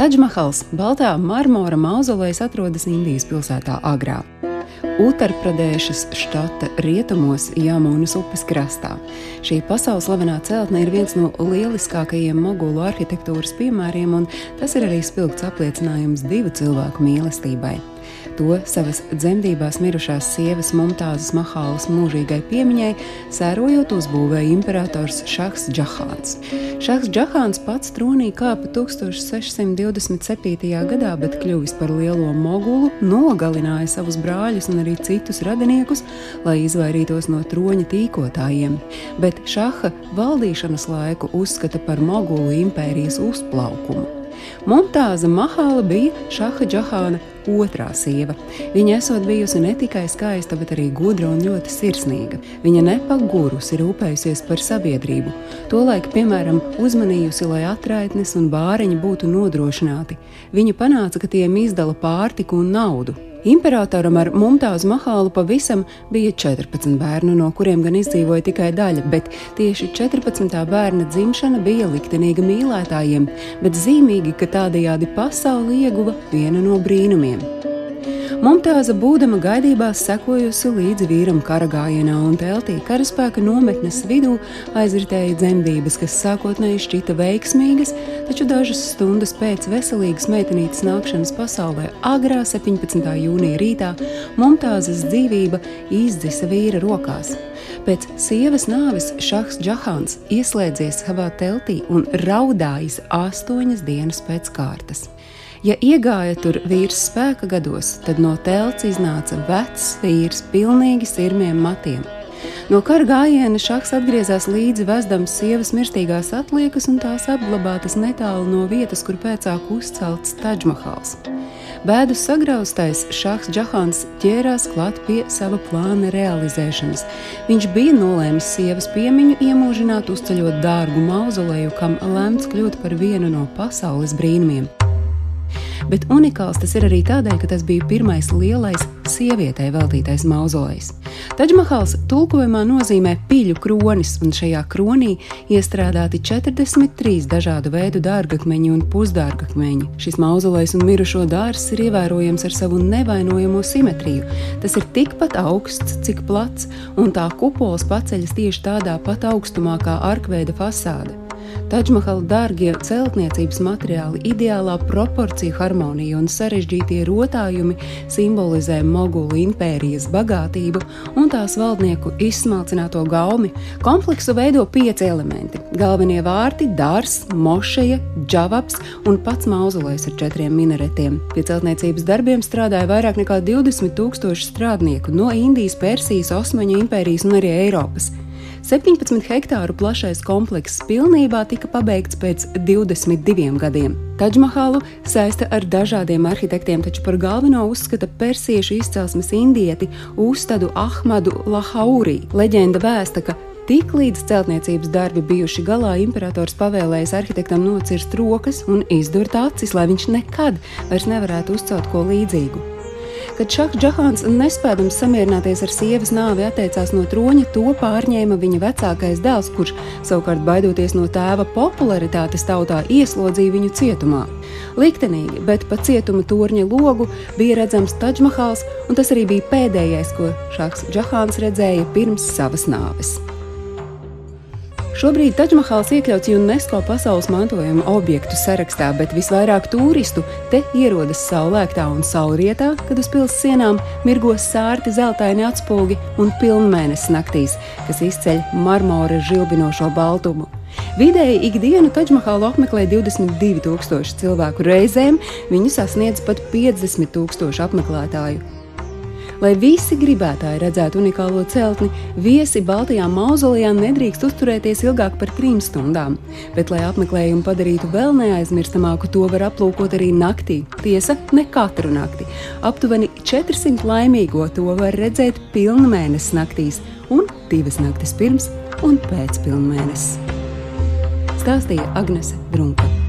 Tadžmahals, Baltā marmora mauzolejs, atrodas Indijas pilsētā Agrā. Utarpradēšas štata rietumos Jāmunas upes krastā. Šī pasaules slavenā celtne ir viens no lieliskākajiem mogulu arhitektūras piemēriem, un tas ir arī spilgts apliecinājums divu cilvēku mīlestībai. To savas dzemdībās mirušās sievas Mumtāzes Mahālas mūžīgai piemiņai sērojot uzbūvēja imperators Šahs Džahāns. Šahs Džahāns pats tronī kāpa 1627. gadā, bet kļuvis par lielo mogulu, nogalināja savus brāļus un arī citus radiniekus, lai izvairītos no troņa tīkotājiem. Bet Šaha valdīšanas laiku uzskata par mogulu impērijas uzplaukumu. Mumtāza Mahāla bija Šaha Džahāna otrā sieva. Viņa esot bijusi ne tikai skaista, bet arī gudra un ļoti sirsnīga. Viņa nepagurusi rūpējusies par sabiedrību, tolaik, piemēram, uzmanījusi, lai atraitnes un bāriņi būtu nodrošināti. Viņa panāca, ka tiem izdala pārtiku un naudu. Imperatoram ar Mumtāzu Mahālu pavisam bija 14 bērnu, no kuriem gan izdzīvoja tikai daļa, bet tieši 14. bērna dzimšana bija liktenīga mīlētājiem, bet zīmīgi, ka tādējādi pasauli ieguva viena no brīnumiem. Mumtāza būdama gaidībās sekojusi līdzi vīram kara gājienā un teltī karaspēka nometnes vidū aizritēja dzemdības, kas sākotnēji šķita veiksmīgas, taču dažas stundas pēc veselīgas meitenītes nākšanas pasaulē, agrā 17. jūnija rītā, Mumtāzes dzīvība izdzisa vīra rokās. Pēc sievas nāves Šahs Džahāns ieslēdzies savā teltī un raudājis astoņas dienas pēc kārtas. Ja iegāja tur vīrs spēka gados, tad no telts iznāca vecs vīrs, pilnīgi sirmiem matiem. No kara gājiena šахs atgriezās līdzi vezdams sievas mirstīgās atliekas un tās apglabātas netālu no vietas, kur pēcāk uzcelts Taģmahals. Bēdu sagraustais šahs Džahāns ķērās klāt pie sava plāna realizēšanas. Viņš bija nolēmis sievas piemiņu iemūžināt, uzceļot dārgu mauzoleju, kam lemts kļūt par vienu no pasaules brīnumiem bet unikāls tas ir arī tādēļ, ka tas bija pirmais lielais sievietei veltītais mauzolejs. Taģmahals tulkojumā nozīmē piļu kronis, un šajā kronī iestrādāti 43 dažādu veidu dārgakmeņi un pusdārgakmeņi. Šis mauzolejs un mirušo dārzs ir ievērojams ar savu nevainojamo simetriju. Tas ir tikpat augsts, cik plats, un tā kupols paceļas tieši tādā pat augstumā kā arkveida fasāde. Taģmahala dārgie celtniecības materiāli, ideālā proporcija, harmonija un sarežģītie rotājumi simbolizē Mogulu impērijas bagātību un tās valdnieku izsmalcināto gaumi. Kompleksu veido pieci elementi - galvenie vārti, dārs, mošeja, džavaps un pats mauzolejs ar četriem minaretiem. Pie celtniecības darbiem strādāja vairāk nekā 20 tūkstoši strādnieku no Indijas, Persijas, Osmaņu impērijas un arī Eiropas. 17 hektāru plašais komplekss pilnībā tika pabeigts pēc 22 gadiem. Taģmahalu saista ar dažādiem arhitektiem, taču par galveno uzskata persiešu izcelsmes indieti Ustadu Ahmadu Lahaurī. Leģenda vēsta, ka Tiklīdz celtniecības darbi bijuši galā, imperators pavēlējis arhitektam nocirst rokas un izdurt acis, lai viņš nekad vairs nevarētu uzcelt ko līdzīgu. Kad Šaks Džahāns nespēdams samierināties ar sievas nāvi atteicās no troņa, to pārņēma viņa vecākais dēls, kurš savukārt baidoties no tēva popularitātes tautā ieslodzīja viņu cietumā. Liktenīgi, bet pa cietuma torņa logu bija redzams Taģmahāls, un tas arī bija pēdējais, ko Šaks Džahāns redzēja pirms savas nāves. Šobrīd Taģmahāls iekļauts UNESCO pasaules mantojuma objektu sarakstā, bet visvairāk turistu te ierodas saulēktā un saulrietā, kad uz pilsētas sienām mirgos sārti zeltaini atspūgi un pilnmēnesis naktīs, kas izceļ marmora žilbinošo baltumu. Vidēji ikdienu Taģmahālu apmeklē 22,000 cilvēku reizēm, viņu sasniedz pat 50,000 apmeklētāju. Lai visi gribētāji redzētu unikālo celtni, viesi Baltijā mauzolejā nedrīkst uzturēties ilgāk par trim stundām, bet, lai apmeklējumu padarītu vēl neaizmirstamāku, to var aplūkot arī naktī. Tiesa, ne katru nakti. Aptuveni 400 laimīgo to var redzēt pilnmēnesis naktīs un divas naktis pirms un pēc pilnmēnesis. Stāstīja Agnese Drunka.